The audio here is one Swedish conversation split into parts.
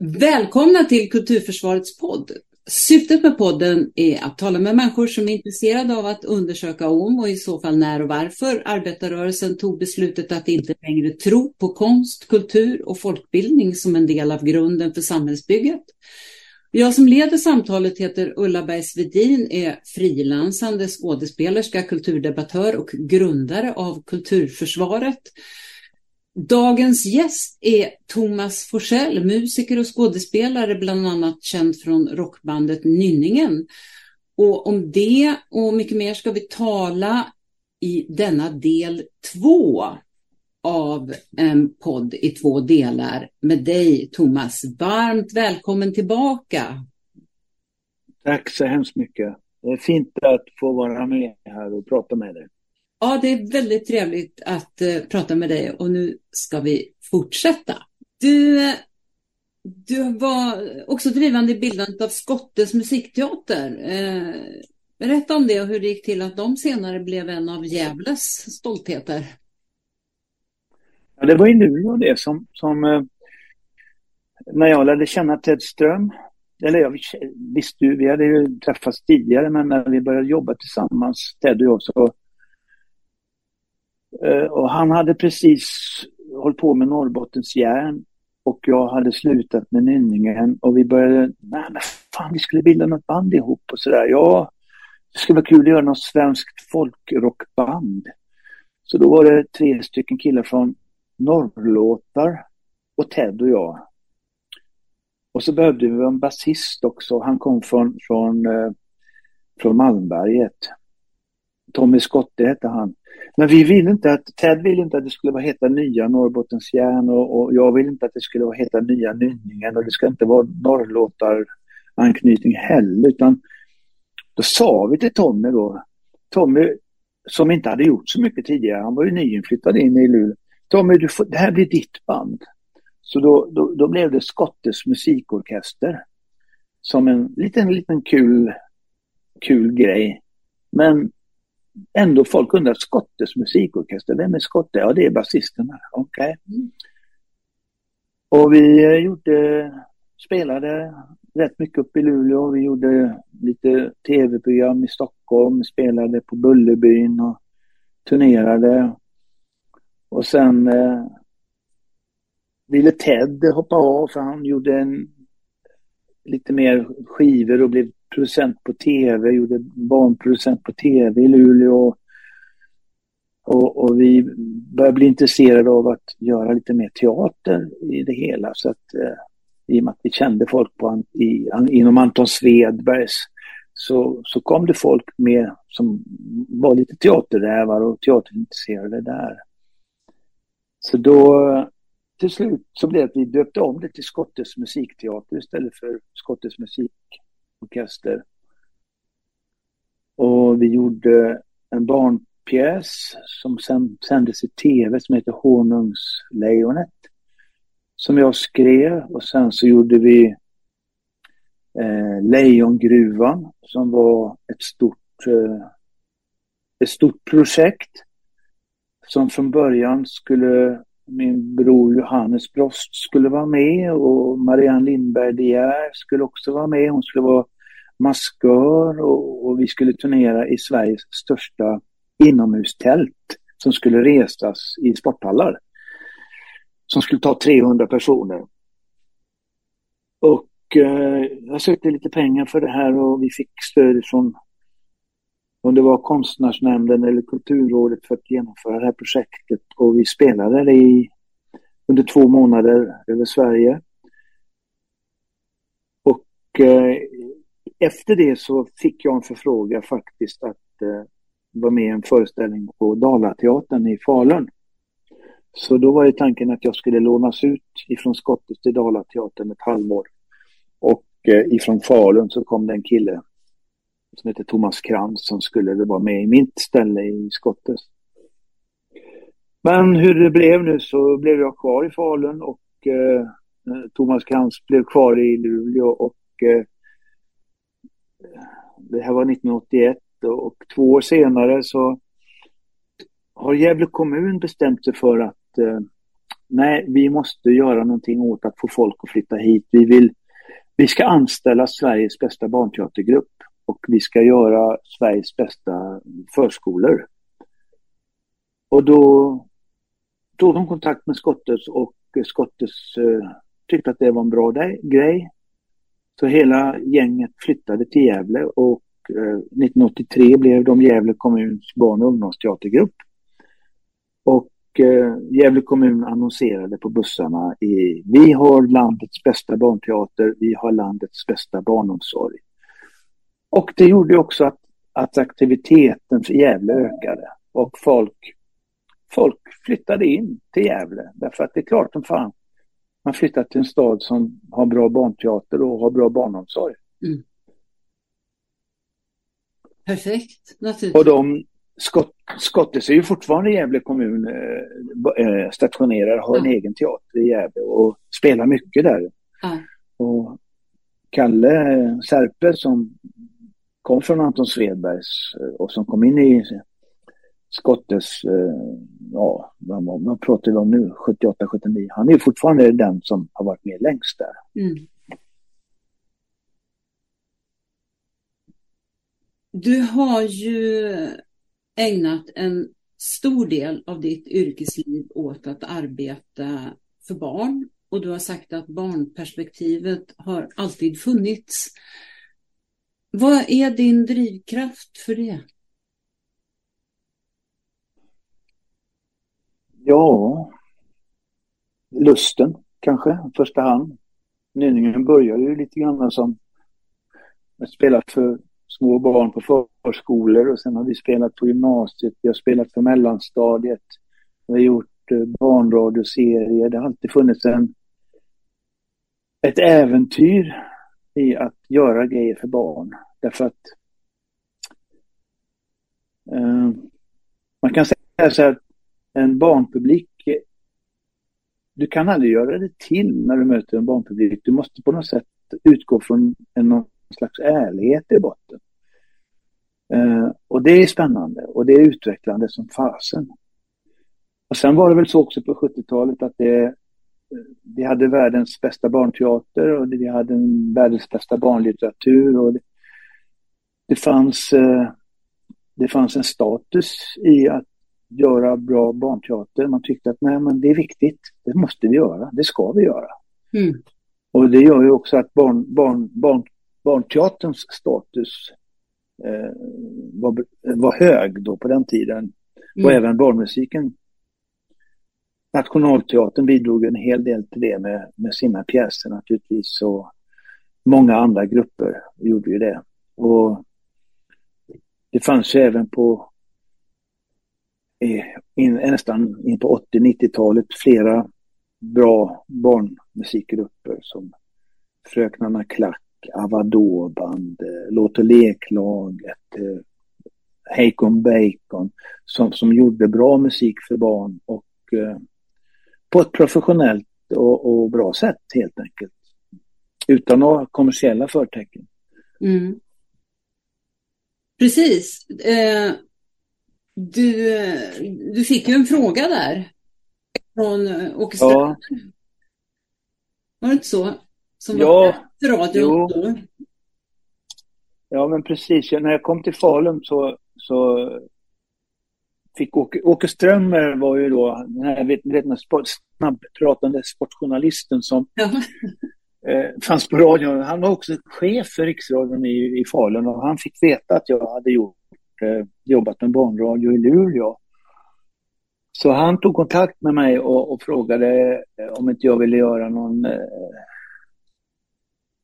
Välkomna till Kulturförsvarets podd. Syftet med podden är att tala med människor som är intresserade av att undersöka om och i så fall när och varför arbetarrörelsen tog beslutet att inte längre tro på konst, kultur och folkbildning som en del av grunden för samhällsbygget. Jag som leder samtalet heter Ulla Bergsvedin, är frilansande skådespelerska, kulturdebattör och grundare av Kulturförsvaret. Dagens gäst är Thomas Forsell, musiker och skådespelare, bland annat känd från rockbandet Nynningen. Och om det och mycket mer ska vi tala i denna del två av en podd i två delar med dig, Thomas. Varmt välkommen tillbaka. Tack så hemskt mycket. Det är fint att få vara med här och prata med dig. Ja, det är väldigt trevligt att eh, prata med dig och nu ska vi fortsätta. Du, du var också drivande i bildandet av Skottes musikteater. Eh, berätta om det och hur det gick till att de senare blev en av Gävles stoltheter. Ja, det var i Luleå det som, som eh, när jag lärde känna Ted Ström, eller jag visste ju, vi hade ju träffats tidigare, men när vi började jobba tillsammans, Ted och jag, så Eh, och han hade precis hållit på med Norrbottens järn och jag hade slutat med nynningen och vi började, nej men fan vi skulle bilda något band ihop och sådär. Ja, det skulle vara kul att göra något svenskt folkrockband. Så då var det tre stycken killar från Norrlåtar och Ted och jag. Och så behövde vi en basist också. Han kom från, från, eh, från Malmberget. Tommy Skotte hette han. Men vi ville inte att, Ted ville inte att det skulle vara heta nya Norrbottens järn och, och jag ville inte att det skulle vara heta nya Nynningen och det ska inte vara norrlåtar anknytning heller utan då sa vi till Tommy då, Tommy som inte hade gjort så mycket tidigare, han var ju nyinflyttad in i Luleå. Tommy, du får, det här blir ditt band. Så då, då, då blev det Skottes musikorkester. Som en liten, liten kul, kul grej. Men ändå folk undrar, Skottes musikorkester, vem är Skotte? Ja, det är basisten. Okej. Okay. Och vi eh, gjorde, spelade rätt mycket upp i Luleå. Vi gjorde lite tv-program i Stockholm, spelade på Bullerbyn och turnerade. Och sen eh, ville Ted hoppa av för han gjorde en, lite mer skivor och blev producent på tv, gjorde barnproducent på tv i Luleå. Och, och, vi började bli intresserade av att göra lite mer teater i det hela. Så att, eh, I och med att vi kände folk på, i, inom Anton Svedbergs så, så kom det folk med som var lite teaterrävar och teaterintresserade där. Så då till slut så blev det att vi döpte om det till Skottes musikteater istället för Skottes musik orkester. Och vi gjorde en barnpjäs som sen sändes i tv som heter Honungslejonet. Som jag skrev och sen så gjorde vi eh, Lejongruvan som var ett stort, eh, ett stort projekt som från början skulle min bror Johannes Brost skulle vara med och Marianne Lindberg De Geer skulle också vara med. Hon skulle vara maskör och, och, vi skulle turnera i Sveriges största inomhustält som skulle resas i sporthallar. Som skulle ta 300 personer. Och eh, jag sökte lite pengar för det här och vi fick stöd från om det var konstnärsnämnden eller kulturrådet för att genomföra det här projektet och vi spelade det i, under två månader över Sverige. Och eh, efter det så fick jag en förfrågan faktiskt att eh, vara med i en föreställning på Dalateatern i Falun. Så då var ju tanken att jag skulle lånas ut ifrån Skottet till Dalateatern ett halvår. Och eh, ifrån Falun så kom det en kille som heter Thomas Krantz som skulle vara med i mitt ställe i Skottes. Men hur det blev nu så blev jag kvar i Falun och eh, eh Thomas Krantz blev kvar i Luleå och eh, det här var 1981 och två år senare så har Gävle kommun bestämt sig för att eh, nej, vi måste göra någonting åt att få folk att flytta hit. Vi, vill, vi ska anställa Sveriges bästa barnteatergrupp och vi ska göra Sveriges bästa förskolor. Och då tog de kontakt med Skottes och Skottes eh, tyckte att det var en bra grej. Så hela gänget flyttade till Gävle och eh, 1983 blev de Gävle kommuns barn och ungdomsteatergrupp. Och eh, Gävle kommun annonserade på bussarna i Vi har landets bästa barnteater, vi har landets bästa barnomsorg. Och det gjorde också att, att aktiviteten för Gävle ökade och folk, folk flyttade in till Gävle. Därför att det är klart som fan, man flyttar till en stad som har bra barnteater och har bra barnomsorg. Mm. Perfekt, naturligtvis. Och de, Skott, Skottes är ju fortfarande i Gävle kommun eh, eh stationerad, har en mm. egen teater i Gävle och spelar mycket där. Mm. Och Kalle Serpe som kom från Anton Svedbergs eh, och som kom in i Skottes, eh, ja, vad, vad pratar vi om nu, 78, 79. Han är fortfarande den som har varit med längst där. Mm. Du har ju ägnat en stor del av ditt yrkesliv åt att arbeta för barn och du har sagt att barnperspektivet har alltid funnits. Vad är din drivkraft för det? Ja, lusten kanske i första hand. Nynningen började ju lite grann som att spela för små barn på förskolor och sen har vi spelat på gymnasiet, vi har spelat för mellanstadiet, vi har gjort eh, barnradioserier. Det har alltid funnits en, ett äventyr i att göra grejer för barn. Därför att eh, man kan säga så att en barnpublik, du kan aldrig göra det till när du möter en barnpublik. Du måste på något sätt utgå från en någon slags ärlighet i botten. Eh, och det är spännande och det är utvecklande som fasen. Och sen var det väl så också på 70-talet att det, vi hade världens bästa barnteater och vi hade världens bästa barnlitteratur och det, det fanns, eh, det fanns en status i att göra bra barnteater. Man tyckte att nej, men det är viktigt, det måste vi göra, det ska vi göra. Mm. Och det gör ju också att barn, barn, barn, barnteaterns status eh, var, var hög då på den tiden. Mm. Och även barnmusiken. Nationalteatern bidrog en hel del till det med, med sina pjäser naturligtvis. Och många andra grupper gjorde ju det. Och det fanns ju även på eh, in, nästan in på 80-90-talet flera bra barnmusikgrupper som Fröknarna Klack, Avador-band, eh, Låt och leklaget, eh, Heikon Bacon som, som gjorde bra musik för barn och eh, på ett professionellt och, och, bra sätt helt enkelt. Utan några kommersiella förtecken. Mm. Precis. Eh, du, du fick ju en fråga där från eh, Åke ja. Var det inte så? Som ja, var radion jo. Ja, men precis. När jag kom till Falun så, så fick Åke, Åke Strömmer var ju då den här vet, snabbpratande sportjournalisten som eh, fanns på radion. Han var också chef för Riksradion i, i Falun och han fick veta att jag hade gjort eh, jobbat med barnradio i Luleå. Så han tog kontakt med mig och, och frågade eh, om inte jag ville göra någon, eh,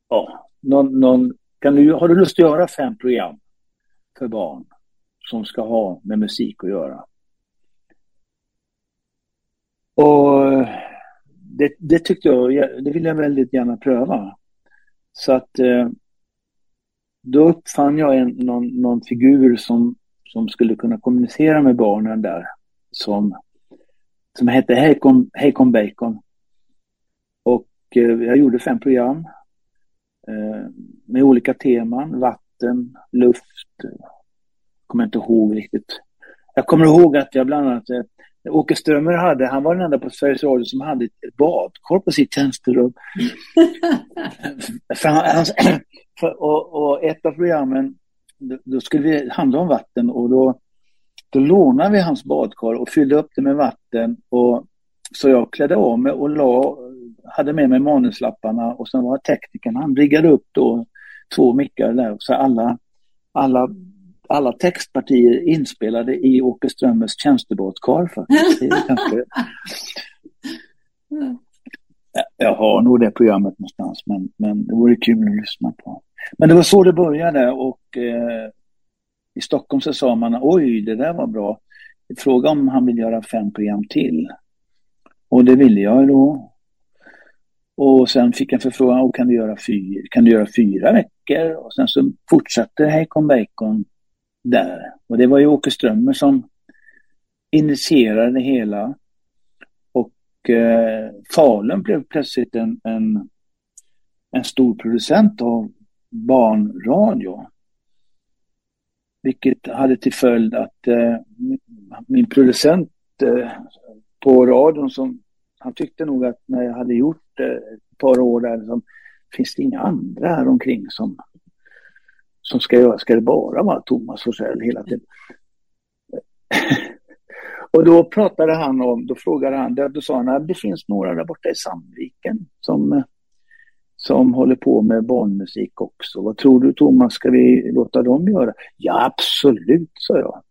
ja, någon, någon, kan du, har du lust att göra fem program för barn som ska ha med musik att göra? Och det, det tyckte jag, det ville jag väldigt gärna pröva. Så att eh, då uppfann jag en, någon, någon figur som, som skulle kunna kommunicera med barnen där. Som, som hette Hejkon, Heikon Bacon. Och eh, jag gjorde fem program eh, med olika teman. Vatten, luft, kommer inte ihåg riktigt. Jag kommer ihåg att jag bland annat eh, Åke Strömmer hade, han var den enda på Sveriges Radio som hade ett badkar på sitt tjänsterum. för han, för, och, och, ett av programmen, då, då skulle vi handla om vatten och då, då lånade vi hans badkar och fyllde upp det med vatten. Och, så jag klädde av mig och la, hade med mig manuslapparna och sen var teknikern, han riggade upp då två mickar där så alla, alla alla textpartier inspelade i Åke Strömmers tjänstebåtkar. Jag har nog det programmet någonstans, men, men det vore kul att lyssna på. Men det var så det började och eh, i Stockholm så sa man oj, det där var bra. Fråga om han vill göra fem program till. Och det ville jag då. Och sen fick jag förfrågan, kan du göra fyra, kan du göra fyra veckor? Och sen så fortsatte Hejkon Bacon där. Och det var ju Åke Strömmer som initierade det hela. Och eh, Falun blev plötsligt en, en, en stor producent av barnradio. Vilket hade till följd att eh, min producent eh, på radion som han tyckte nog att när jag hade gjort eh, ett par år där som, finns det inga andra här omkring som som ska göra, ska det bara vara Thomas Forsell hela tiden? och då pratade han om, då frågade han, då sa han att det finns några där borta i Sandviken som, som håller på med barnmusik också. Vad tror du Thomas, ska vi låta dem göra? Ja absolut, sa jag.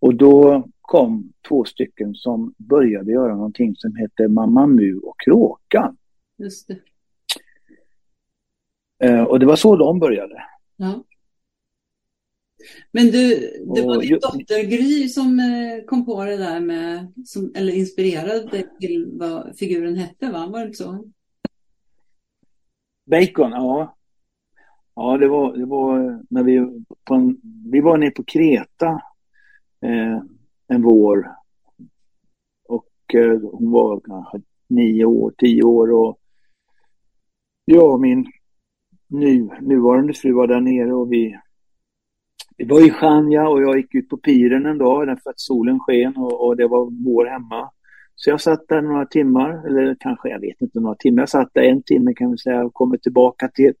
Och då kom två stycken som började göra någonting som heter Mamma Mu och Kråkan. Just det. Eh, och det var så de började. Ja. Men du, det var din dotter Gry som eh, kom på det där med, som, eller inspirerade dig till vad figuren hette, va? Var det inte så? Bacon, ja. Ja, det var, det var när vi, på en, vi var nere på Kreta eh, en vår. Och eh, hon var kanske nio år, tio år och jag och min nu, nuvarande fru var där nere och vi det var i Chania och jag gick ut på piren en dag därför att solen sken och, och, det var vår hemma. Så jag satt där några timmar, eller kanske, jag vet inte, några timmar. Jag satt där en timme kan vi säga och kommer tillbaka till,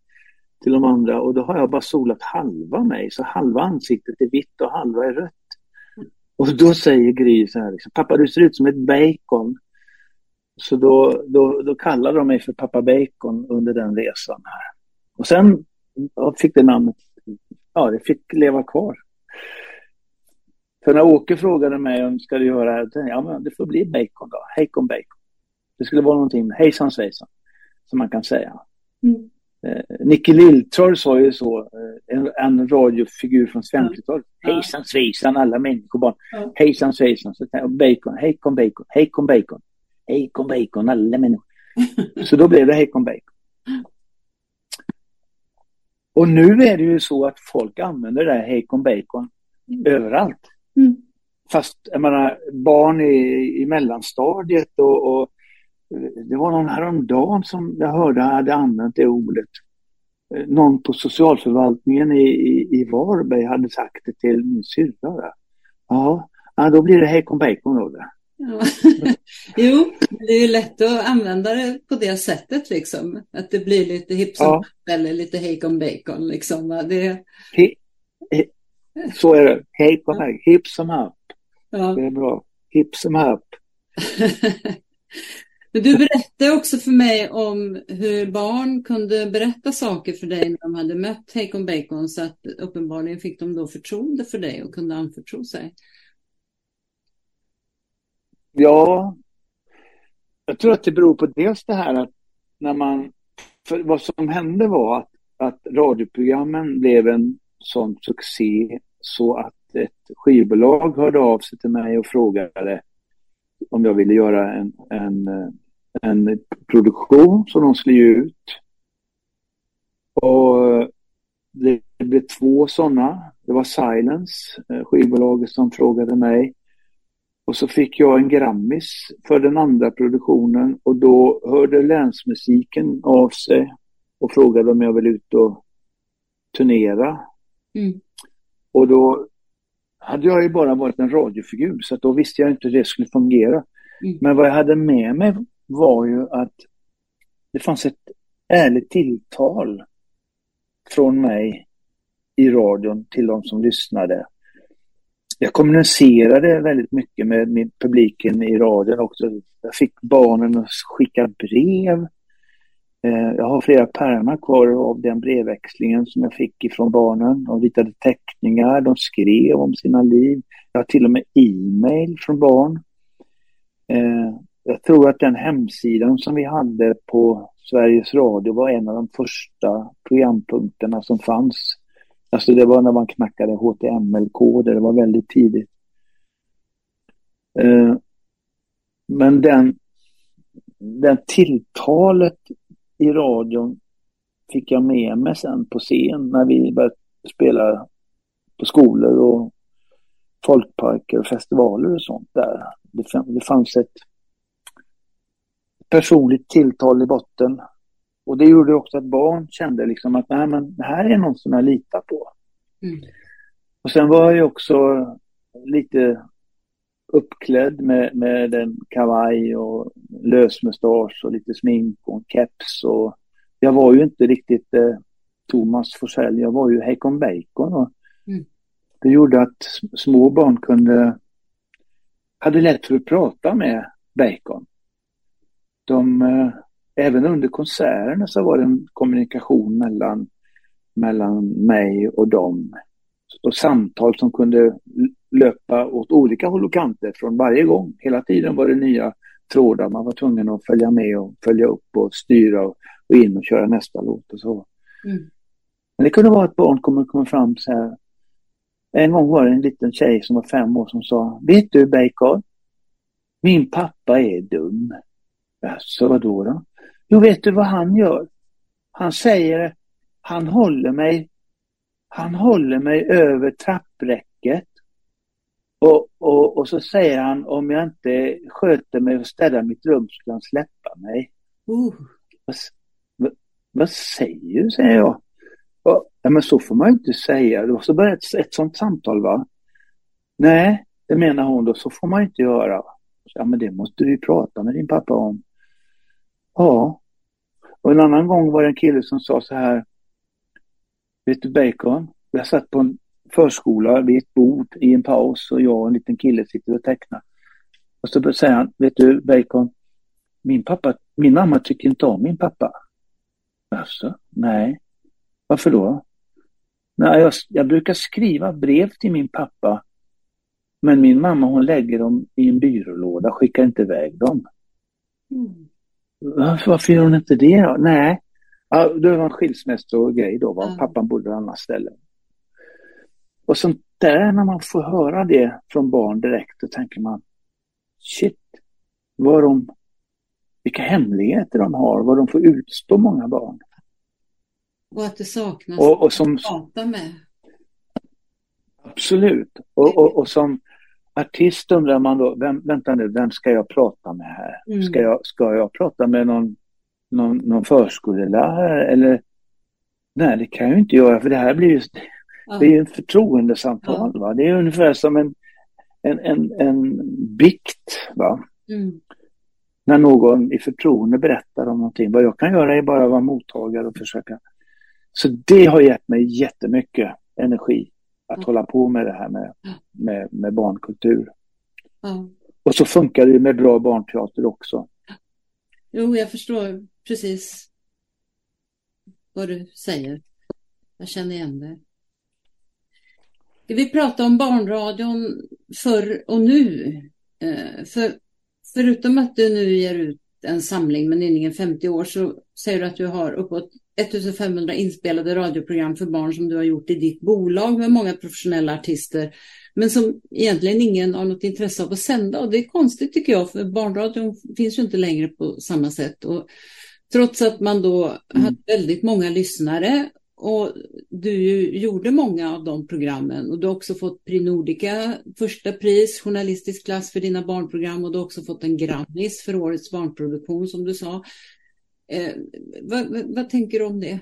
till de andra och då har jag bara solat halva mig, så halva ansiktet är vitt och halva är rött. Och då säger Gry så här, liksom, pappa du ser ut som ett bacon. Så då, då, då kallade de mig för pappa bacon under den resan här. Och sen fick det namnet ja, det fick leva kvar. För när Åke frågade mig om ska du göra det ja men det får bli bacon då, Hejkon bacon. Det skulle vara någonting hejsan svejsan, som man kan säga. Mm. Eh, Nicke Lilltroll sa ju så, eh, en, en radiofigur från 50-talet. Ja. Hejsan svejsan alla människor barn. Ja. Hejsan svejsan, så bacon, hejkon bacon, hejkon bacon, hejkon bacon alla människor. så då blev det hejkon bacon. Och nu är det ju så att folk använder det här hejkon bacon mm. överallt. Mm. Fast jag menar, barn i, i mellanstadiet och, och det var någon häromdagen som jag hörde hade använt det ordet. Någon på socialförvaltningen i, i, i Varberg hade sagt det till min syrra. Ja, då blir det hejkon bacon då. Det. Ja. jo, det är ju lätt att använda det på det sättet liksom. Att det blir lite hipp ja. eller lite hejkon bacon liksom. Det... Så är det. Hej på mig. Hipp som happ. Ja. Det är bra. Hipp som happ. Men du berättade också för mig om hur barn kunde berätta saker för dig när de hade mött Hejkon Bacon så att uppenbarligen fick de då förtroende för dig och kunde anförtro sig. Ja, jag tror att det beror på dels det här att när man... För vad som hände var att, att radioprogrammen blev en sån succé så att ett skivbolag hörde av sig till mig och frågade om jag ville göra en, en, en produktion som de skulle ge ut. Och det blev två sådana. Det var Silence, eh, skivbolaget som frågade mig. Och så fick jag en Grammis för den andra produktionen och då hörde Länsmusiken av sig och frågade om jag ville ut och turnera. Mm. Och då hade jag ju bara varit en radiofigur så då visste jag inte hur det skulle fungera. Mm. Men vad jag hade med mig var ju att det fanns ett ärligt tilltal från mig i radion till de som lyssnade. Jag kommunicerade väldigt mycket med, med publiken i radion också. Jag fick barnen att skicka brev. Eh, jag har flera pärmar kvar av den brevväxlingen som jag fick ifrån barnen. De ritade teckningar, de skrev om sina liv. Jag har till och med e-mail från barn. Eh, jag tror att den hemsidan som vi hade på Sveriges Radio var en av de första programpunkterna som fanns. Alltså det var när man knackade HTML-koder, det var väldigt tidigt. Eh, men den, den tilltalet i radion fick jag med mig sen på scen när vi började spela på skolor och folkparker och festivaler och sånt där. Det, fanns ett personligt tilltal i botten. Och det gjorde också att barn kände liksom att Nej, men det här är någon som jag litar på. Mm. Och sen var jag också lite uppklädd med, med en kavaj och lösmustasch och lite smink och en keps. Och jag var ju inte riktigt eh, Thomas Forsell, jag var ju Heikon Bacon. Och mm. Det gjorde att små barn kunde hade lätt för att prata med Bacon. De, eh, även under konserterna så var det en kommunikation mellan, mellan mig och dem. Och samtal som kunde löpa åt olika håll och kanter från varje gång. Hela tiden var det nya trådar. Man var tvungen att följa med och följa upp och styra och, och in och köra nästa låt och så. Mm. Men det kunde vara att barn kommer komma fram så här. En gång var det en liten tjej som var fem år som sa, vet du Bacon? Min pappa är dum. Jaså, vadå då? Jo, vet du vad han gör? Han säger, han håller mig, han håller mig över trappräcket och, och, och så säger han om jag inte sköter mig och städar mitt rum så ska han släppa mig. Uh. Vad, vad, vad, säger du, säger jag. Och, ja, men så får man inte säga. Och så börjar ett, ett sånt samtal va. Nej, det menar hon då, så får man inte göra. Ja, men det måste du ju prata med din pappa om. Ja. Och en annan gång var det en kille som sa så här. Vet du Bacon? Jag satt på en förskola vid ett bord i en paus och jag och en liten kille sitter och tecknar. Och så säger han, vet du Bacon, min pappa, min mamma tycker inte om min pappa. Alltså, nej. Varför då? Nej, jag, jag brukar skriva brev till min pappa. Men min mamma hon lägger dem i en byrålåda, skickar inte iväg dem. Mm. Varför, varför gör hon inte det då? Nej, ja, det var en skilsmässogrej då. Va? Mm. Pappan bodde på annat ställe. Och sånt där, när man får höra det från barn direkt, då tänker man shit, vad de, vilka hemligheter de har, vad de får utstå många barn. Och att det saknas och, och som, att prata med. Absolut. Och, och, och som artist undrar man då, vem, vänta nu, vem ska jag prata med här? Mm. Ska, jag, ska jag prata med någon, någon, någon förskolelärare eller? Nej, det kan jag inte göra för det här blir ju, ja. det är ju en förtroendesamtal. Ja. Va? Det är ungefär som en, en, en, en bikt. Va? Mm. När någon i förtroende berättar om någonting. Vad jag kan göra är bara att vara mottagare och försöka. Så det har gett mig jättemycket energi att mm. hålla på med det här med, med, med barnkultur. Mm. Och så funkar det med bra barnteater också. Jo, jag förstår precis vad du säger. Jag känner igen det. Vi prata om barnradion förr och nu? Eh, för, förutom att du nu ger ut en samling med Nynningen 50 år så säger du att du har uppåt 1500 inspelade radioprogram för barn som du har gjort i ditt bolag med många professionella artister. Men som egentligen ingen har något intresse av att sända. Och det är konstigt tycker jag, för barnradion finns ju inte längre på samma sätt. Och trots att man då mm. hade väldigt många lyssnare och du gjorde många av de programmen och du har också fått Prix Nordica, första pris, journalistisk klass för dina barnprogram och du har också fått en Grammis för årets barnproduktion som du sa. Eh, vad, vad, vad, tänker du om det?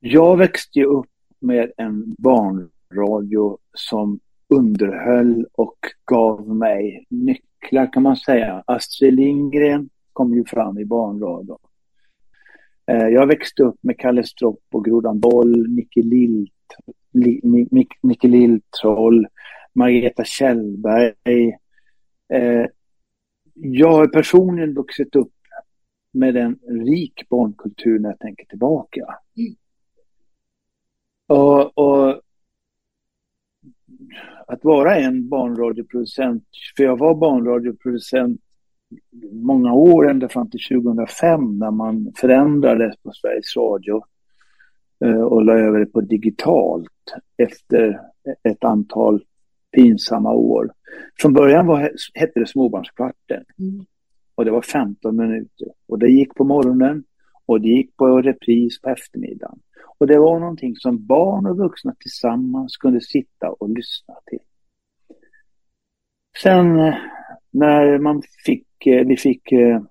Jag växte ju upp med en barnradio som underhöll och gav mig nycklar kan man säga. Astrid Lindgren kom ju fram i barnradion. Eh, jag växte upp med Kalle Stropp och Grodan Boll, Micke, Lilltroll, Margareta Kjellberg. Eh, jag har personligen vuxit upp med en rik barnkultur när jag tänker tillbaka. Mm. Och, och, att vara en barnradioproducent, för jag var barnradioproducent många år ända fram till 2005 när man förändrade på Sveriges Radio eh, och la över det på digitalt efter ett antal pinsamma år. Från början var, hette det Småbarnskvarten mm. och det var 15 minuter och det gick på morgonen och det gick på repris på eftermiddagen. Och det var någonting som barn och vuxna tillsammans kunde sitta och lyssna till. Sen eh, när man fick, eh, vi fick eh,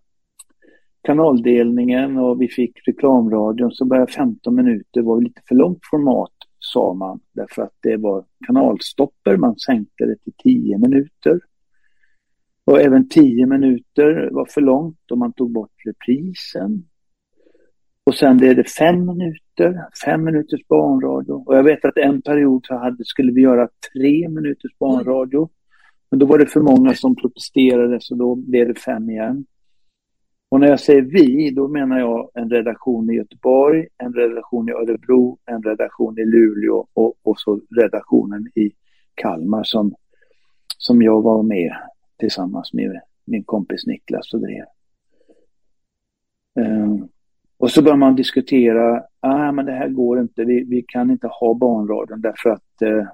kanaldelningen och vi fick reklamradion så började 15 minuter vara lite för långt format sa man därför att det var kanalstopper. Man sänkte det till 10 minuter. Och även 10 minuter var för långt och man tog bort reprisen. Och sen blev det fem minuter, fem minuters barnradio. Och jag vet att en period så hade, skulle vi göra tre minuters barnradio. Men då var det för många som protesterade så då blev det fem igen. Och när jag säger vi, då menar jag en redaktion i Göteborg, en redaktion i Örebro, en redaktion i Luleå och, och så redaktionen i Kalmar som, som jag var med tillsammans med min kompis Niklas och drev. Um, och så börjar man diskutera, ah, men det här går inte, vi, vi kan inte ha barnradion därför att eh,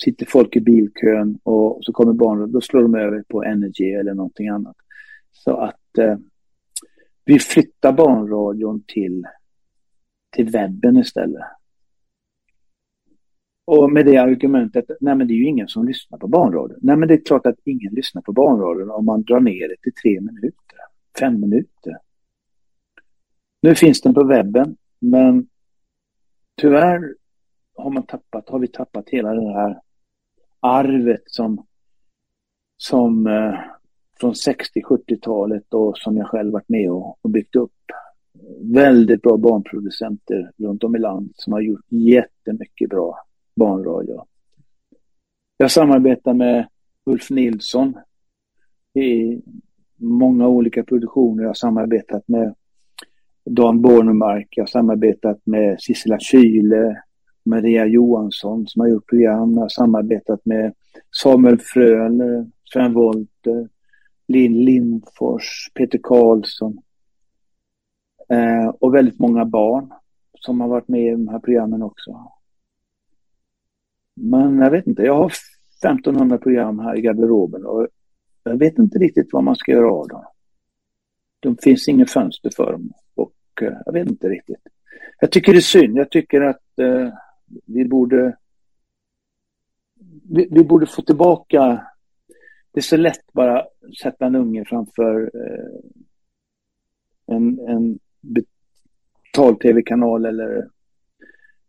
sitter folk i bilkön och så kommer barnradion, då slår de över på Energy eller någonting annat. Så att eh, vi flyttar barnradion till, till webben istället. Och med det argumentet, nej men det är ju ingen som lyssnar på barnradion. Nej men det är klart att ingen lyssnar på barnradion om man drar ner det till tre minuter, fem minuter. Nu finns den på webben, men tyvärr har man tappat, har vi tappat hela det här arvet som, som eh, från 60-70-talet och som jag själv varit med och, och byggt upp. Väldigt bra barnproducenter runt om i landet som har gjort jättemycket bra barnradio. Jag samarbetar med Ulf Nilsson i många olika produktioner. Jag har samarbetat med Dan Bornemark, jag har samarbetat med Sissela Kyle, Maria Johansson som har gjort program. Jag har samarbetat med Samuel Fröner, Sven Wolter, Linn Lindfors, Peter Karlsson eh, och väldigt många barn som har varit med i de här programmen också. Men jag vet inte, jag har 1500 program här i garderoben och jag vet inte riktigt vad man ska göra av dem. Det finns inget fönster för dem och eh, jag vet inte riktigt. Jag tycker det är synd. Jag tycker att eh, vi borde vi, vi, borde få tillbaka det är så lätt bara sätta en unge framför eh, en, en betal-tv-kanal eller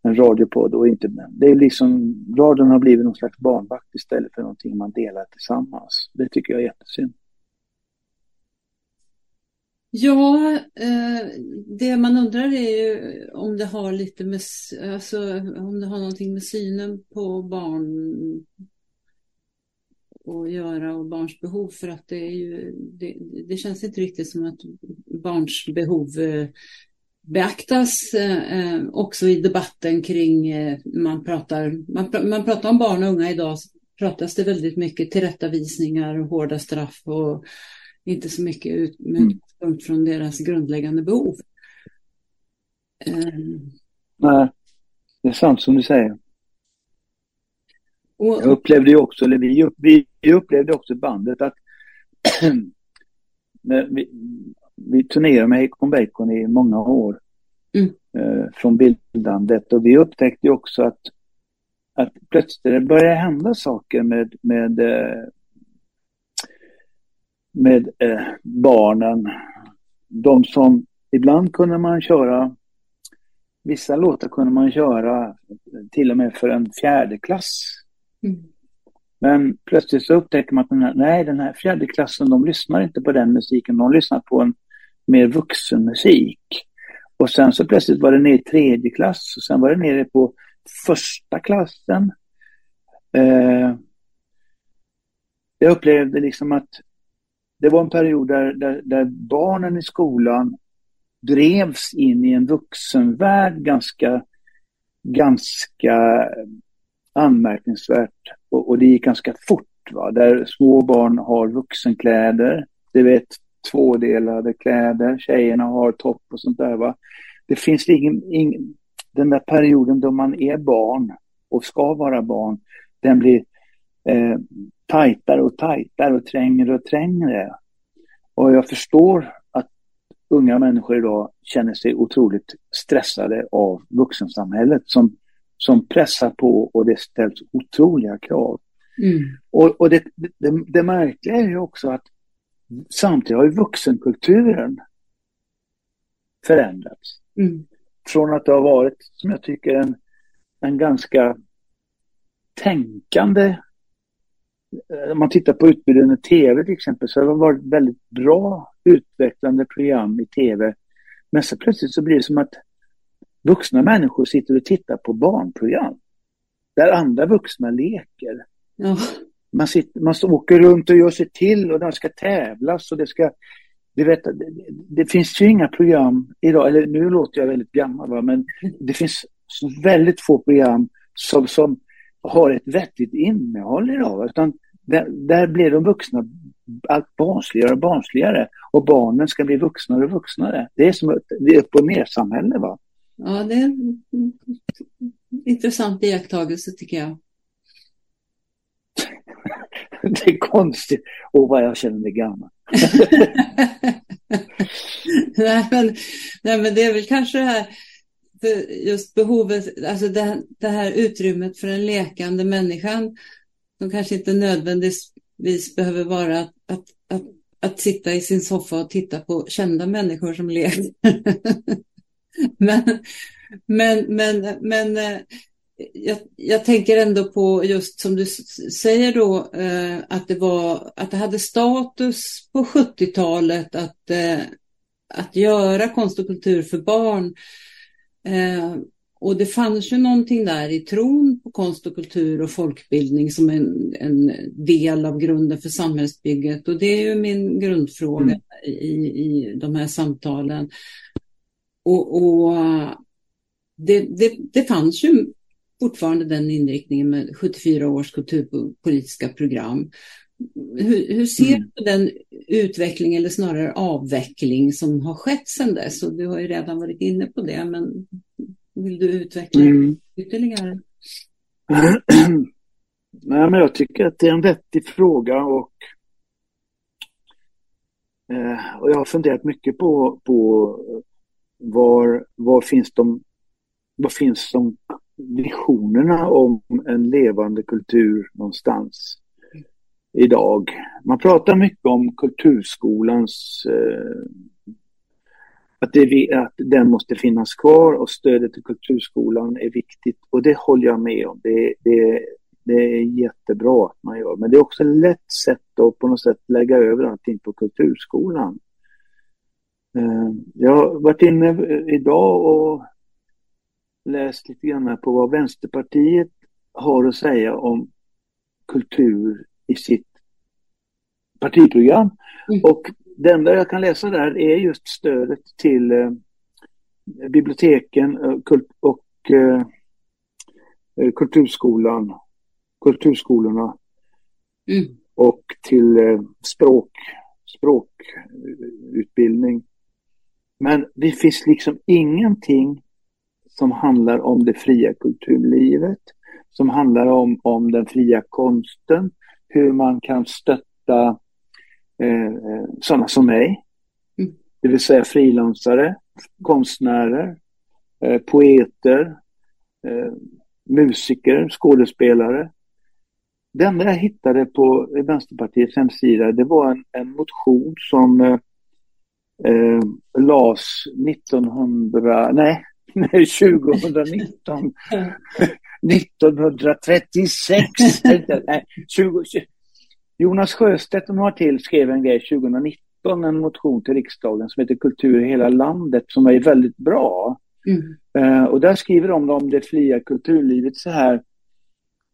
en radiopodd och inte Det är liksom, radion har blivit någon slags barnvakt istället för någonting man delar tillsammans. Det tycker jag är jättesynd. Ja, eh, det man undrar är ju om det har lite med, alltså om det har någonting med synen på barn att göra och barns behov för att det är ju, det, det känns inte riktigt som att barns behov eh, beaktas eh, eh, också i debatten kring, eh, man, pratar, man, man pratar om barn och unga idag, pratas det väldigt mycket tillrättavisningar och hårda straff och inte så mycket ut, med mm. utgångspunkt från deras grundläggande behov. Eh. Nej, det är sant som du säger. Jag upplevde ju också, eller vi, vi upplevde också bandet att vi, vi turnerade med Hekon Bacon i många år mm. eh, från bildandet och vi upptäckte också att, att plötsligt började hända saker med, med, eh, med eh, barnen. De som, ibland kunde man köra vissa låtar kunde man köra till och med för en fjärde klass. Mm. Men plötsligt så upptäcker man att den här, nej, den här fjärde klassen, de lyssnar inte på den musiken, de lyssnar på en mer vuxen musik. Och sen så plötsligt var det ner i tredje klass och sen var det nere på första klassen. Eh, jag upplevde liksom att det var en period där, där, där, barnen i skolan drevs in i en vuxenvärld ganska, ganska anmärkningsvärt och, och det gick ganska fort. Va? Där små barn har vuxenkläder, du vet tvådelade kläder, tjejerna har topp och sånt där. Va? Det finns ingen, ingen, den där perioden då man är barn och ska vara barn, den blir eh, tajtare och tajtare och trängre och trängre. Och jag förstår att unga människor idag känner sig otroligt stressade av vuxensamhället som, som pressar på och det ställs otroliga krav. Mm. Och, och det, det, det märkliga är ju också att samtidigt har ju vuxenkulturen förändrats. Mm. Från att det har varit, som jag tycker, en, en ganska tänkande Eh, om man tittar på utbudet i tv till exempel så har det varit väldigt bra utvecklande program i tv. Men så plötsligt så blir det som att vuxna människor sitter och tittar på barnprogram. Där andra vuxna leker. Ja. Man, sitter, man åker runt och gör sig till och det ska tävlas och det ska... Du vet, det, det finns ju inga program idag, eller nu låter jag väldigt gammal va? men det finns väldigt få program som, som har ett vettigt innehåll idag. Utan där, där blir de vuxna allt barnsligare och barnsligare och barnen ska bli vuxnare och vuxnare. Det är som ett, upp och ner samhälle va? Ja, det är en intressant iakttagelse tycker jag. det är konstigt. Och vad jag känner mig gammal. nej, men, nej, men det är väl kanske det här just behovet, alltså det, det här utrymmet för den lekande människan som kanske inte nödvändigtvis behöver vara att, att, att, att sitta i sin soffa och titta på kända människor som leker. men, men, men, men eh, jag, jag, tänker ändå på just som du säger då eh, att det var att det hade status på 70-talet att, eh, att göra konst och kultur för barn. Och det fanns ju någonting där i tron på konst och kultur och folkbildning som en, en del av grunden för samhällsbygget. Och det är ju min grundfråga mm. i, i de här samtalen. Och, och det, det, det fanns ju fortfarande den inriktningen med 74 års kulturpolitiska program. Hur, hur ser mm. du på den utveckling eller snarare avveckling som har skett sedan dess? Och du har ju redan varit inne på det, men vill du utveckla mm. ytterligare? Nej, men jag tycker att det är en vettig fråga och, eh, och jag har funderat mycket på, på var, var finns de var finns de visionerna om en levande kultur någonstans? idag. Man pratar mycket om kulturskolans eh, att, det, att den måste finnas kvar och stödet till kulturskolan är viktigt och det håller jag med om. Det, det, det är jättebra att man gör men det är också ett lätt sätt att på något sätt lägga över allting på kulturskolan. Eh, jag har varit inne idag och läst lite grann på vad Vänsterpartiet har att säga om kultur i sitt partiprogram. Mm. Och det enda jag kan läsa där är just stödet till eh, biblioteken eh, och eh, eh, kulturskolan, kulturskolorna mm. och till eh, språk, språkutbildning. Men det finns liksom ingenting som handlar om det fria kulturlivet, som handlar om, om den fria konsten, hur man kan stötta eh, eh sådana som mig. Mm. Det vill säga frilansare, konstnärer, eh, poeter, eh, musiker, skådespelare. Det enda jag hittade på Vänsterpartiets hemsida det var en, en motion som eh, eh, lades 1900, nej Nej, 2019. 1936. Nej, 20, Jonas Sjöstedt och några till skrev en grej 2019, en motion till riksdagen som heter Kultur i hela landet som är väldigt bra. Mm. Uh, och där skriver de om det fria kulturlivet så här.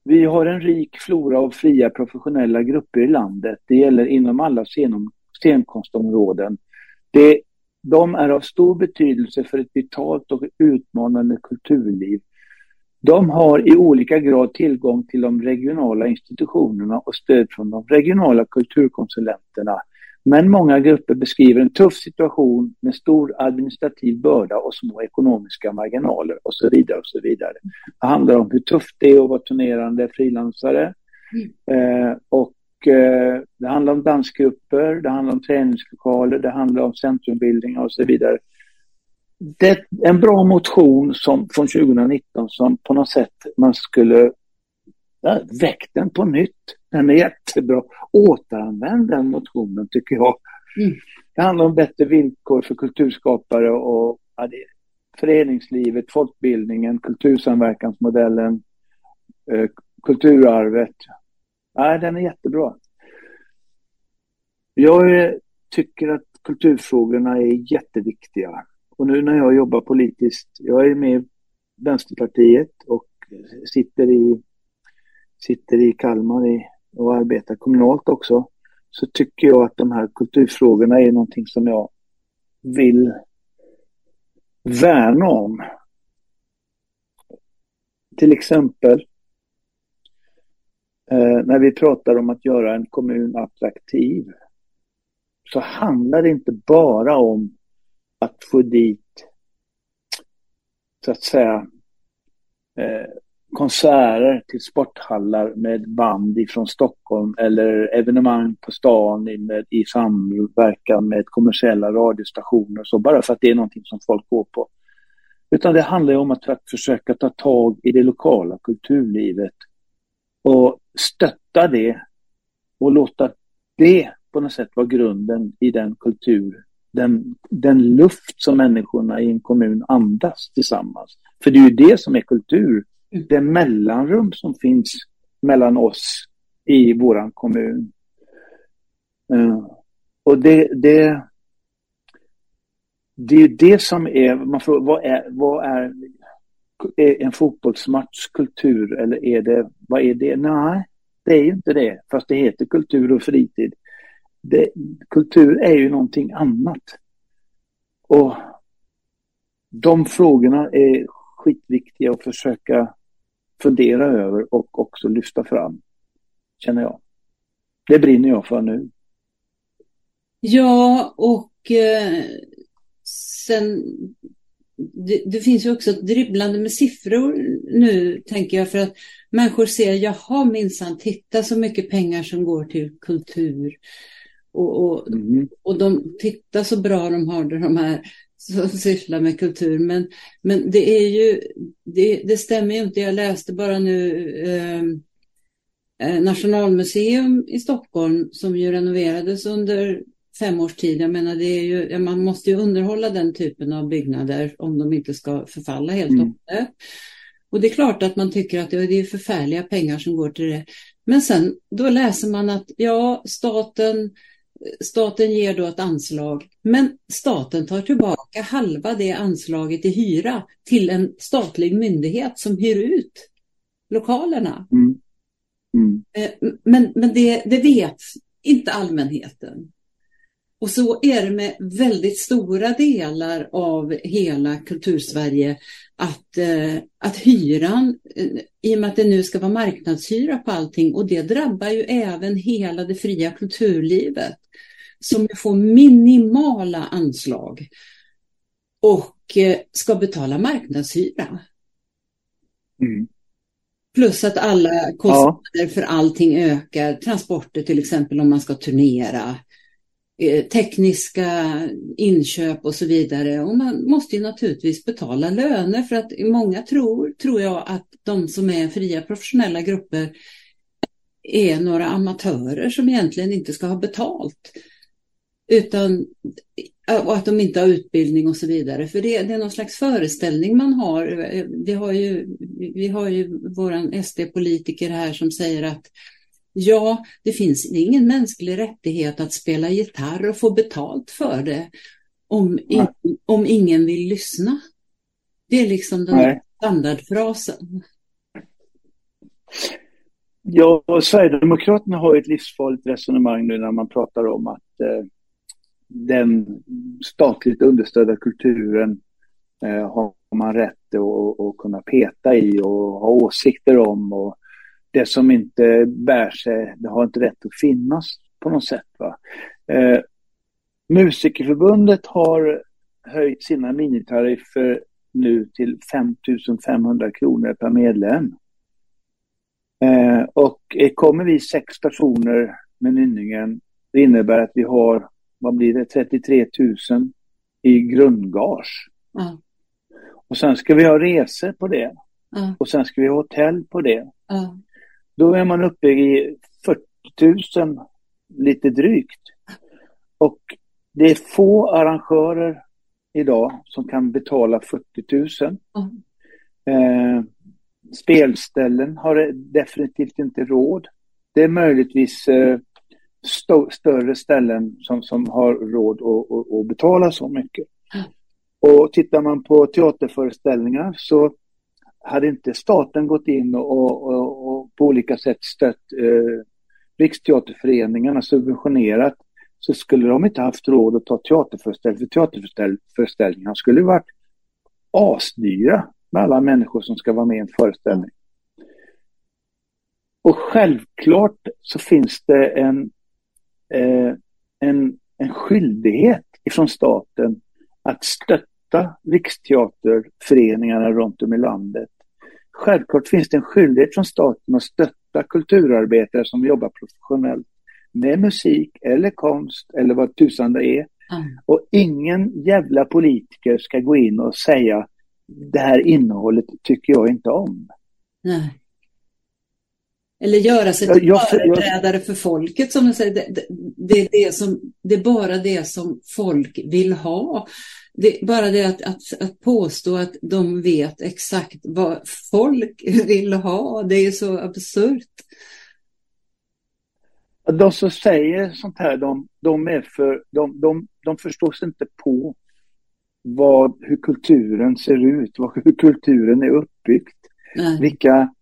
Vi har en rik flora av fria professionella grupper i landet. Det gäller inom alla scenkonstområden. Det, de är av stor betydelse för ett vitalt och utmanande kulturliv. De har i olika grad tillgång till de regionala institutionerna och stöd från de regionala kulturkonsulenterna. Men många grupper beskriver en tuff situation med stor administrativ börda och små ekonomiska marginaler och så vidare. och så vidare. Det handlar om hur tufft det är att vara turnerande frilansare. Mm. Eh, och eh, det handlar om dansgrupper, det handlar om träningslokaler, det handlar om centrumbildningar och så vidare. Det är en bra motion som, från 2019 som på något sätt man skulle ja, väckt den på nytt. Den är jättebra. Återanvänd den motionen tycker jag. Mm. Det handlar om bättre villkor för kulturskapare och ja, det, föreningslivet, folkbildningen, kultursamverkansmodellen, eh, kulturarvet. Nej, den är jättebra. Jag tycker att kulturfrågorna är jätteviktiga. Och nu när jag jobbar politiskt, jag är med i Vänsterpartiet och sitter i, sitter i Kalmar i, och arbetar kommunalt också, så tycker jag att de här kulturfrågorna är någonting som jag vill värna om. Till exempel Eh, när vi pratar om att göra en kommun attraktiv så handlar det inte bara om att få dit så att säga eh, konserter till sporthallar med band ifrån Stockholm eller evenemang på stan i, med, i samverkan med kommersiella radiostationer så bara för att det är någonting som folk går på. Utan det handlar om att, att försöka ta tag i det lokala kulturlivet och stötta det och låta det på något sätt vara grunden i den kultur den, den luft som människorna i en kommun andas tillsammans. För det är ju det som är kultur. Det mellanrum som finns mellan oss i våran kommun. Uh, och det, det, det är det som är, man får, vad är, vad är, är en fotbollsmatch kultur eller är det, vad är det? Nej, det är ju inte det, fast det heter kultur och fritid det, kultur är ju någonting annat. Och de frågorna är skitviktiga att försöka fundera över och också lyfta fram, känner jag. Det brinner jag för nu. Ja, och eh, sen det, det, finns ju också ett dribblande med siffror nu, tänker jag, för att människor ser, jaha minsann, titta så mycket pengar som går till kultur. Och, och, mm. och de tittar så bra de har det, de här som sysslar med kultur. Men, men det är ju, det, det stämmer ju inte. Jag läste bara nu eh, eh, Nationalmuseum i Stockholm som ju renoverades under fem års tid. Jag menar, det är ju, man måste ju underhålla den typen av byggnader om de inte ska förfalla helt mm. och hållet. Och det är klart att man tycker att det är förfärliga pengar som går till det. Men sen då läser man att ja, staten staten ger då ett anslag, men staten tar tillbaka halva det anslaget i hyra till en statlig myndighet som hyr ut lokalerna. Mm. Mm. Eh, men, men det, det vet inte allmänheten. Och så är det med väldigt stora delar av hela kultursverige att, eh, att hyran, eh, i och med att det nu ska vara marknadshyra på allting, och det drabbar ju även hela det fria kulturlivet som får minimala anslag och eh, ska betala marknadshyra. Mm. Plus att alla kostnader ja. för allting ökar, transporter till exempel om man ska turnera, Eh, tekniska inköp och så vidare. Och man måste ju naturligtvis betala löner för att många tror, tror jag, att de som är fria professionella grupper är några amatörer som egentligen inte ska ha betalt. Utan eh, och att de inte har utbildning och så vidare. För det, det är någon slags föreställning man har. Eh, vi har ju, vi har ju våran SD-politiker här som säger att ja, det finns ingen mänsklig rättighet att spela gitarr och få betalt för det om, in, om ingen vill lyssna. Det är liksom den Nej. standardfrasen. Ja, Sverigedemokraterna har ett livsfarligt resonemang nu när man pratar om att eh, den statligt understödda kulturen eh, har man rätt att, att kunna peta i och ha åsikter om. Och det som inte bär sig, det har inte rätt att finnas på något sätt. Va? Eh, Musikerförbundet har höjt sina minitariffer nu till 5 500 kronor per medlem. Eh, och kommer vi sex personer med Nynningen, det innebär att vi har, vad blir det, 33 000 i grundgage. Mm. Och sen ska vi ha resor på det. Mm. Och sen ska vi ha hotell på det. Mm. Då är man uppe i 40 000 lite drygt. Och det är få arrangörer idag som kan betala 40 000. Eh, spelställen har definitivt inte råd. Det är möjligtvis eh, st större ställen som, som har råd att, att, betala så mycket. Mm. Och tittar man på teaterföreställningar så hade inte staten gått in och, och, och på olika sätt stött eh, Riksteaterföreningarna, subventionerat, så skulle de inte haft råd att ta teaterföreställningar. För teaterföreställningarna skulle varit asdyra med alla människor som ska vara med i en föreställning. Och självklart så finns det en, eh, en, en skyldighet ifrån staten att stötta riksteaterföreningarna runt om i landet. Självklart finns det en skyldighet från staten att stötta kulturarbetare som jobbar professionellt med musik eller konst eller vad tusan det är. Mm. Och ingen jävla politiker ska gå in och säga det här innehållet tycker jag inte om. Nej. Eller göra sig till jag, företrädare jag, för folket som du säger. Det, det, det, är det, som, det är bara det som folk vill ha. Det, bara det att, att, att påstå att de vet exakt vad folk vill ha, det är så absurt. De som säger sånt här, de, de, är för, de, de, de förstår sig inte på vad, hur kulturen ser ut, vad, hur kulturen är uppbyggd. Nej. Vilka...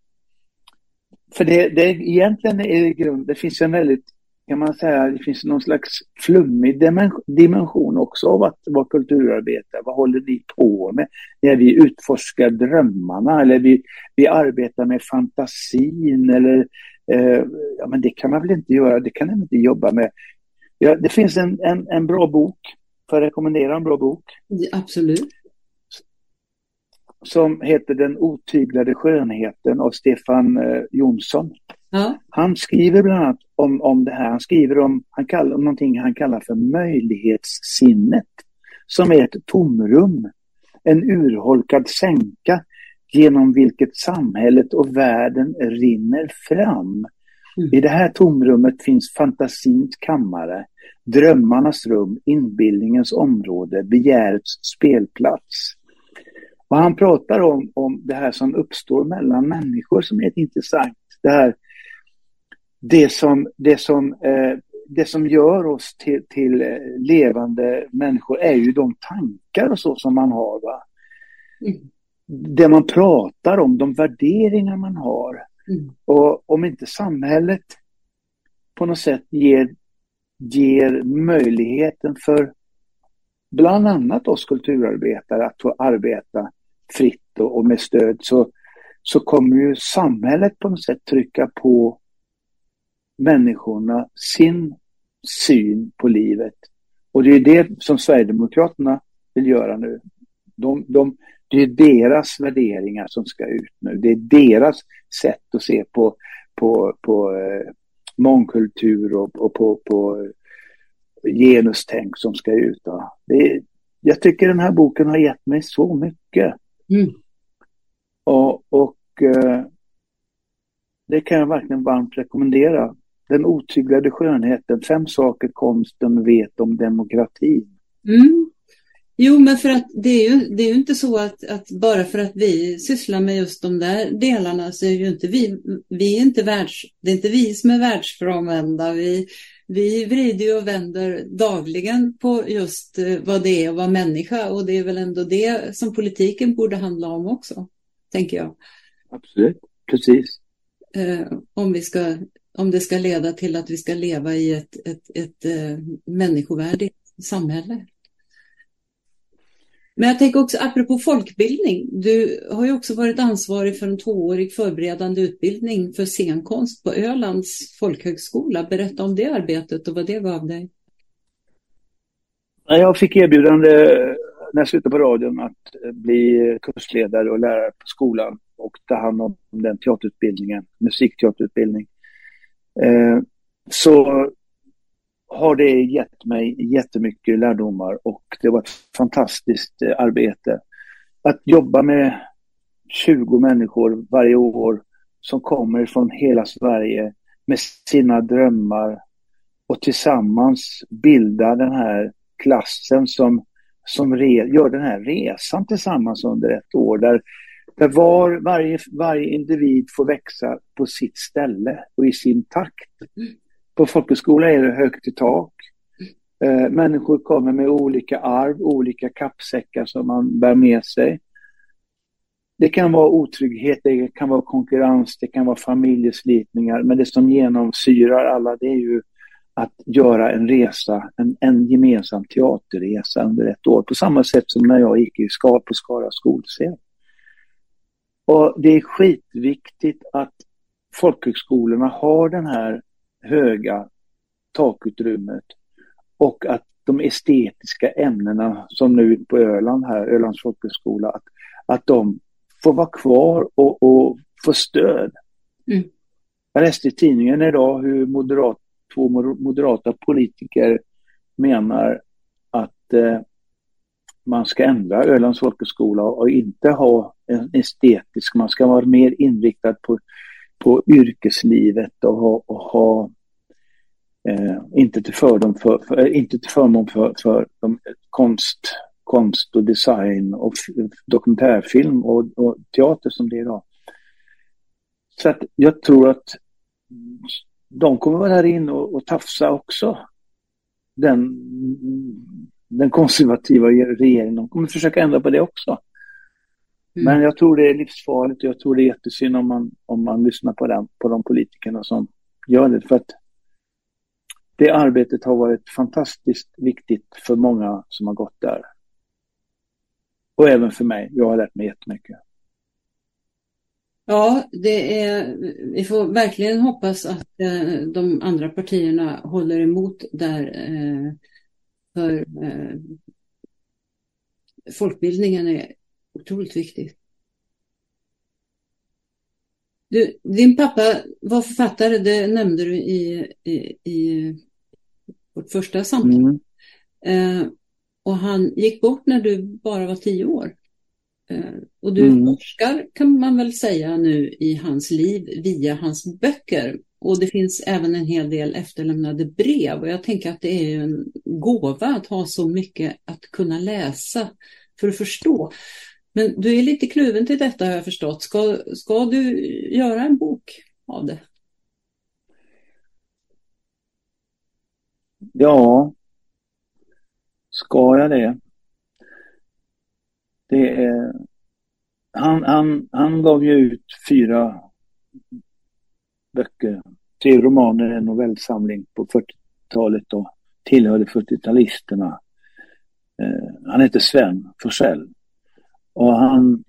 För det, det egentligen är det grund, det finns en väldigt, kan man säga, det finns någon slags flummig dimension också av att vara kulturarbetare. Vad håller ni på med? När vi utforskar drömmarna eller vi, vi arbetar med fantasin eller eh, ja men det kan man väl inte göra, det kan man inte jobba med. Ja, det finns en, en, en bra bok Får jag rekommendera en bra bok? Absolut. Som heter Den otyglade skönheten av Stefan eh, Jonsson. Ja. Han skriver bland annat om, om det här. Han skriver om, han kallar, om någonting han kallar för möjlighetssinnet. Som är ett tomrum, en urholkad sänka genom vilket samhället och världen rinner fram. Mm. I det här tomrummet finns fantasins kammare, drömmarnas rum, inbildningens område, begärets spelplats. Och han pratar om, om det här som uppstår mellan människor som är intressant. Det här, det som, det som, eh, det som gör oss till, till eh, levande människor är ju de tankar och så som man har. Va? Mm. Det man pratar om, de värderingar man har. Mm. Och om inte samhället på något sätt ger ger möjligheten för bland annat oss kulturarbetare att få arbeta fritt och, och med stöd så, så kommer ju samhället på något sätt trycka på människorna sin syn på livet. Och det är det som Sverigedemokraterna vill göra nu. De, de, det är deras värderingar som ska ut nu. Det är deras sätt att se på, på, på eh, mångkultur och, och på, på genustänk som ska ut. Det, jag tycker den här boken har gett mig så mycket. Mm. Och, och eh, det kan jag verkligen varmt rekommendera. Den otyglade skönheten, fem saker konsten vet om demokratin. Mm. Jo, men för att det är ju, det är ju inte så att, att, bara för att vi sysslar med just de där delarna så är ju inte vi, vi är inte världs, det är inte vi som är världsfrånvända. Vi, vi vrider och vänder dagligen på just eh, vad det är att vara människa och det är väl ändå det som politiken borde handla om också, tänker jag. Absolut, precis. Eh, om, vi ska, om det ska leda till att vi ska leva i ett, ett, ett, ett människovärdigt samhälle. Men jag tänker också apropå folkbildning. Du har ju också varit ansvarig för en tvåårig förberedande utbildning för scenkonst på Ölands folkhögskola. Berätta om det arbetet och vad det gav dig. Jag fick erbjudande när jag slutade på radion att eh, bli kursledare och lärare på skolan och ta hand om den teaterutbildningen, musikteaterutbildning. Eh, så har det gett mig jättemycket lärdomar och det var ett fantastiskt eh, arbete. Att jobba med 20 människor varje år som kommer från hela Sverige med sina drömmar och tillsammans bilda den här klassen som, som re, gör den här resan tillsammans under ett år där, där var, varje, varje individ får växa på sitt ställe och i sin takt. På folkhögskola är det högt i tak. Eh, människor kommer med olika arv, olika kappsäckar som man bär med sig. Det kan vara otrygghet, det kan vara konkurrens, det kan vara familjeslitningar, men det som genomsyrar alla det är ju att göra en resa, en, en gemensam teaterresa under ett år, på samma sätt som när jag gick i Skara på Skara skolscen. Och det är skitviktigt att folkhögskolorna har den här höga takutrymmet och att de estetiska ämnena som nu på Öland här, Ölands folkhögskola, att, att de får vara kvar och, och få stöd. Mm. Jag läste i tidningen idag hur moderat, två moderata politiker menar att eh, man ska ändra Ölands folkhögskola och inte ha estetisk, man ska vara mer inriktad på, på yrkeslivet och ha, och ha Eh, inte, till fördom för, för, inte till förmån för, för de, konst, konst och design och dokumentärfilm och, och teater som det är idag. Så att jag tror att de kommer vara där inne och, och tafsa också. Den, den konservativa regeringen, de kommer försöka ändra på det också. Mm. Men jag tror det är livsfarligt och jag tror det är jättesynd om man, om man lyssnar på, den, på de politikerna som gör det. För att det arbetet har varit fantastiskt viktigt för många som har gått där. Och även för mig. Jag har lärt mig jättemycket. Ja, det är, vi får verkligen hoppas att eh, de andra partierna håller emot där. Eh, för eh, folkbildningen är otroligt viktig. Du, din pappa var författare, det nämnde du i, i, i vårt första samtal. Mm. Eh, och han gick bort när du bara var tio år. Eh, och du mm. forskar kan man väl säga nu i hans liv via hans böcker. Och det finns även en hel del efterlämnade brev. Och jag tänker att det är en gåva att ha så mycket att kunna läsa för att förstå. Men du är lite kluven till detta har jag förstått. Ska, ska du göra en bok av det? Ja, ska jag det? Det är... Han, han, han gav ju ut fyra böcker, tre romaner, en novellsamling på 40-talet och tillhörde 40-talisterna. Eh, han heter Sven Forsell och han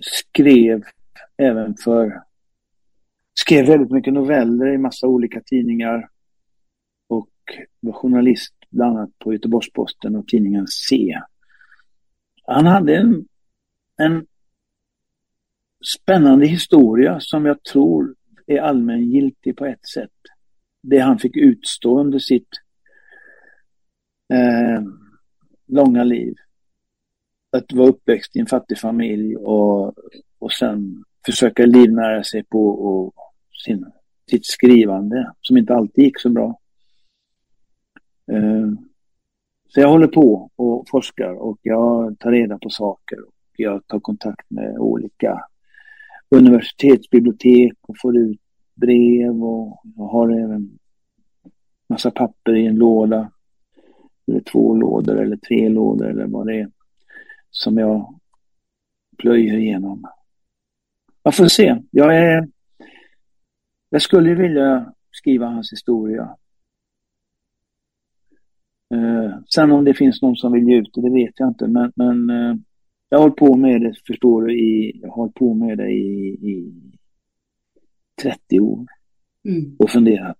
skrev även för skrev väldigt mycket noveller i massa olika tidningar Och var journalist bland annat på Göteborgs-Posten och tidningen C. Han hade en, en spännande historia som jag tror är allmängiltig på ett sätt. Det han fick utstå under sitt eh, långa liv. Att vara uppväxt i en fattig familj och, och sen försöka livnära sig på och sin, sitt skrivande som inte alltid gick så bra. Eh, Så jag håller på och forskar och jag tar reda på saker. Och jag tar kontakt med olika universitetsbibliotek och får ut brev och jag har även massa papper i en låda. Eller två lådor eller tre lådor eller vad det är. Som jag plöjer igenom. Jag får se. Jag är... Jag skulle vilja skriva hans historia. Eh, sen om det finns någon som vill ge ut det, det vet jag inte. Men, men eh, jag har hållit på med det, förstår du, i, jag har hållit på med det i, i 30 år. Mm. Och funderat.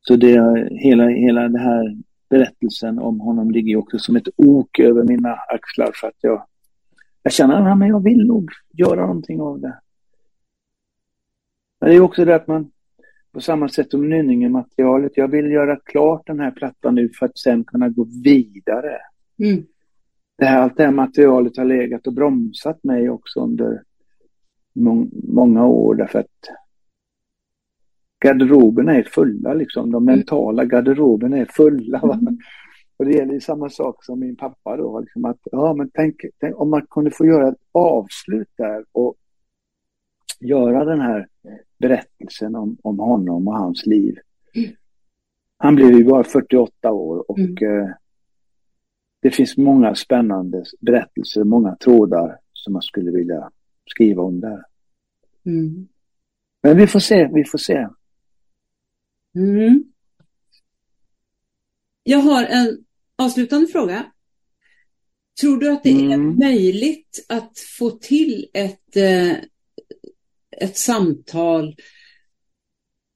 Så det, hela, hela den här berättelsen om honom ligger också som ett ok över mina axlar för att jag, jag känner att jag vill nog göra någonting av det. Men det är också det att man på samma sätt som Nynningen-materialet, jag vill göra klart den här plattan nu för att sen kunna gå vidare. Mm. Det här, allt det här materialet har legat och bromsat mig också under må många år därför att garderoberna är fulla liksom. De mm. mentala garderoberna är fulla. Mm. Och det gäller samma sak som min pappa då. Liksom att, ja, men tänk, tänk, om man kunde få göra ett avslut där och göra den här berättelsen om, om honom och hans liv. Mm. Han blev ju bara 48 år och mm. eh, det finns många spännande berättelser, många trådar som man skulle vilja skriva om där. Mm. Men vi får se, vi får se. Mm. Jag har en avslutande fråga. Tror du att det är mm. möjligt att få till ett, eh, ett samtal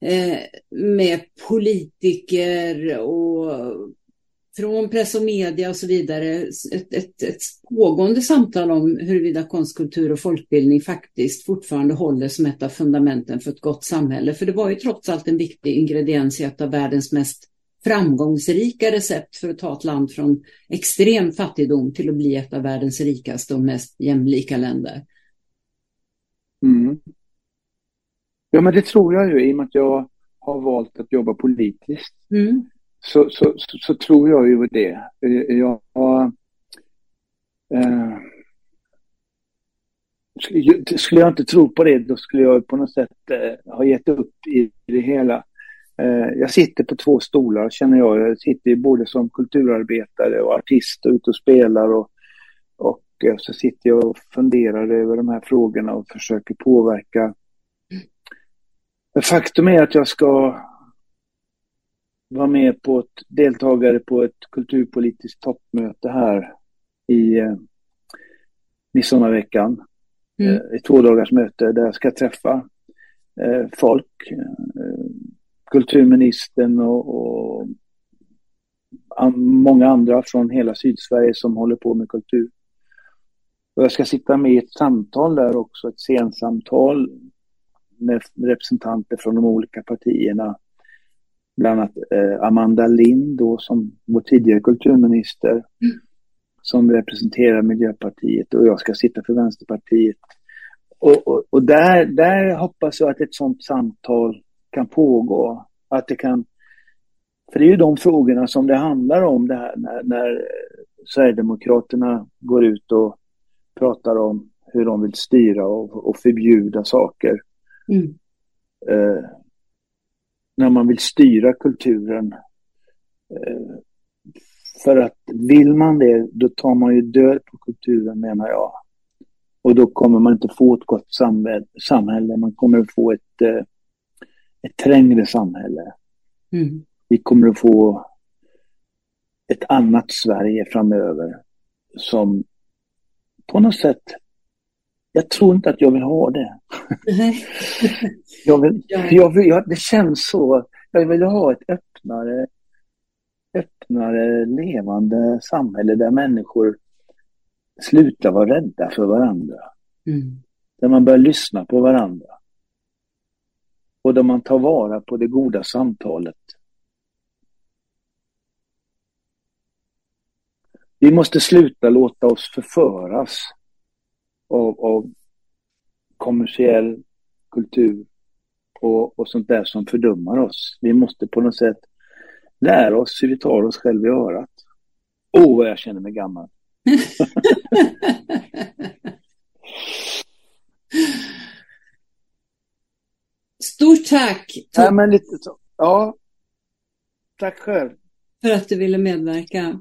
eh, med politiker och från press och media och så vidare ett, ett, ett pågående samtal om huruvida konstkultur och folkbildning faktiskt fortfarande håller som ett av fundamenten för ett gott samhälle. För det var ju trots allt en viktig ingrediens i ett av världens mest framgångsrika recept för att ta ett land från extrem fattigdom till att bli ett av världens rikaste och mest jämlika länder. Mm. Ja, men det tror jag ju i och med att jag har valt att jobba politiskt. Mm så, så, så, så, tror jag ju det. Eh, jag, eh, skulle jag inte tro på det, då skulle jag på något sätt eh, ha gett upp i det hela. Eh, jag sitter på två stolar känner jag. Jag sitter både som kulturarbetare och artist och ute och spelar och, och eh, så sitter jag och funderar över de här frågorna och försöker påverka. Faktum är att jag ska var med på ett deltagare på ett kulturpolitiskt toppmöte här i eh, midsommarveckan. Mm. Eh, ett två dagars möte där jag ska träffa eh, folk, eh, kulturministern och, och an, många andra från hela Sydsverige som håller på med kultur. Och jag ska sitta med i ett samtal där också, ett scensamtal med representanter från de olika partierna bland annat eh, Amanda Lind då, som vår tidigare kulturminister mm. som representerar Miljöpartiet och jag ska sitta för Vänsterpartiet. Och, och, och, där, där hoppas jag att ett sådant samtal kan pågå. Att det kan, för det är ju de frågorna som det handlar om det här när, när Sverigedemokraterna går ut och pratar om hur de vill styra och, och förbjuda saker. Mm. Eh, när man vill styra kulturen. Eh, för att vill man det, då tar man ju död på kulturen menar jag. Och då kommer man inte få ett gott samhälle, man kommer att få ett, eh, ett trängre samhälle. Mm. Vi kommer att få ett annat Sverige framöver som på något sätt jag tror inte att jag vill ha det. jag vill, jag vill, jag, det känns så. Jag vill ha ett öppnare, öppnare, levande samhälle där människor slutar vara rädda för varandra. Mm. Där man börjar lyssna på varandra. Och där man tar vara på det goda samtalet. Vi måste sluta låta oss förföras av, av kommersiell kultur och, och sånt där som fördummar oss. Vi måste på något sätt lära oss hur vi tar oss själva i örat. Åh, oh, vad jag känner mig gammal. Stort tack! Ja, men lite så. Ja, tack själv. För att du ville medverka.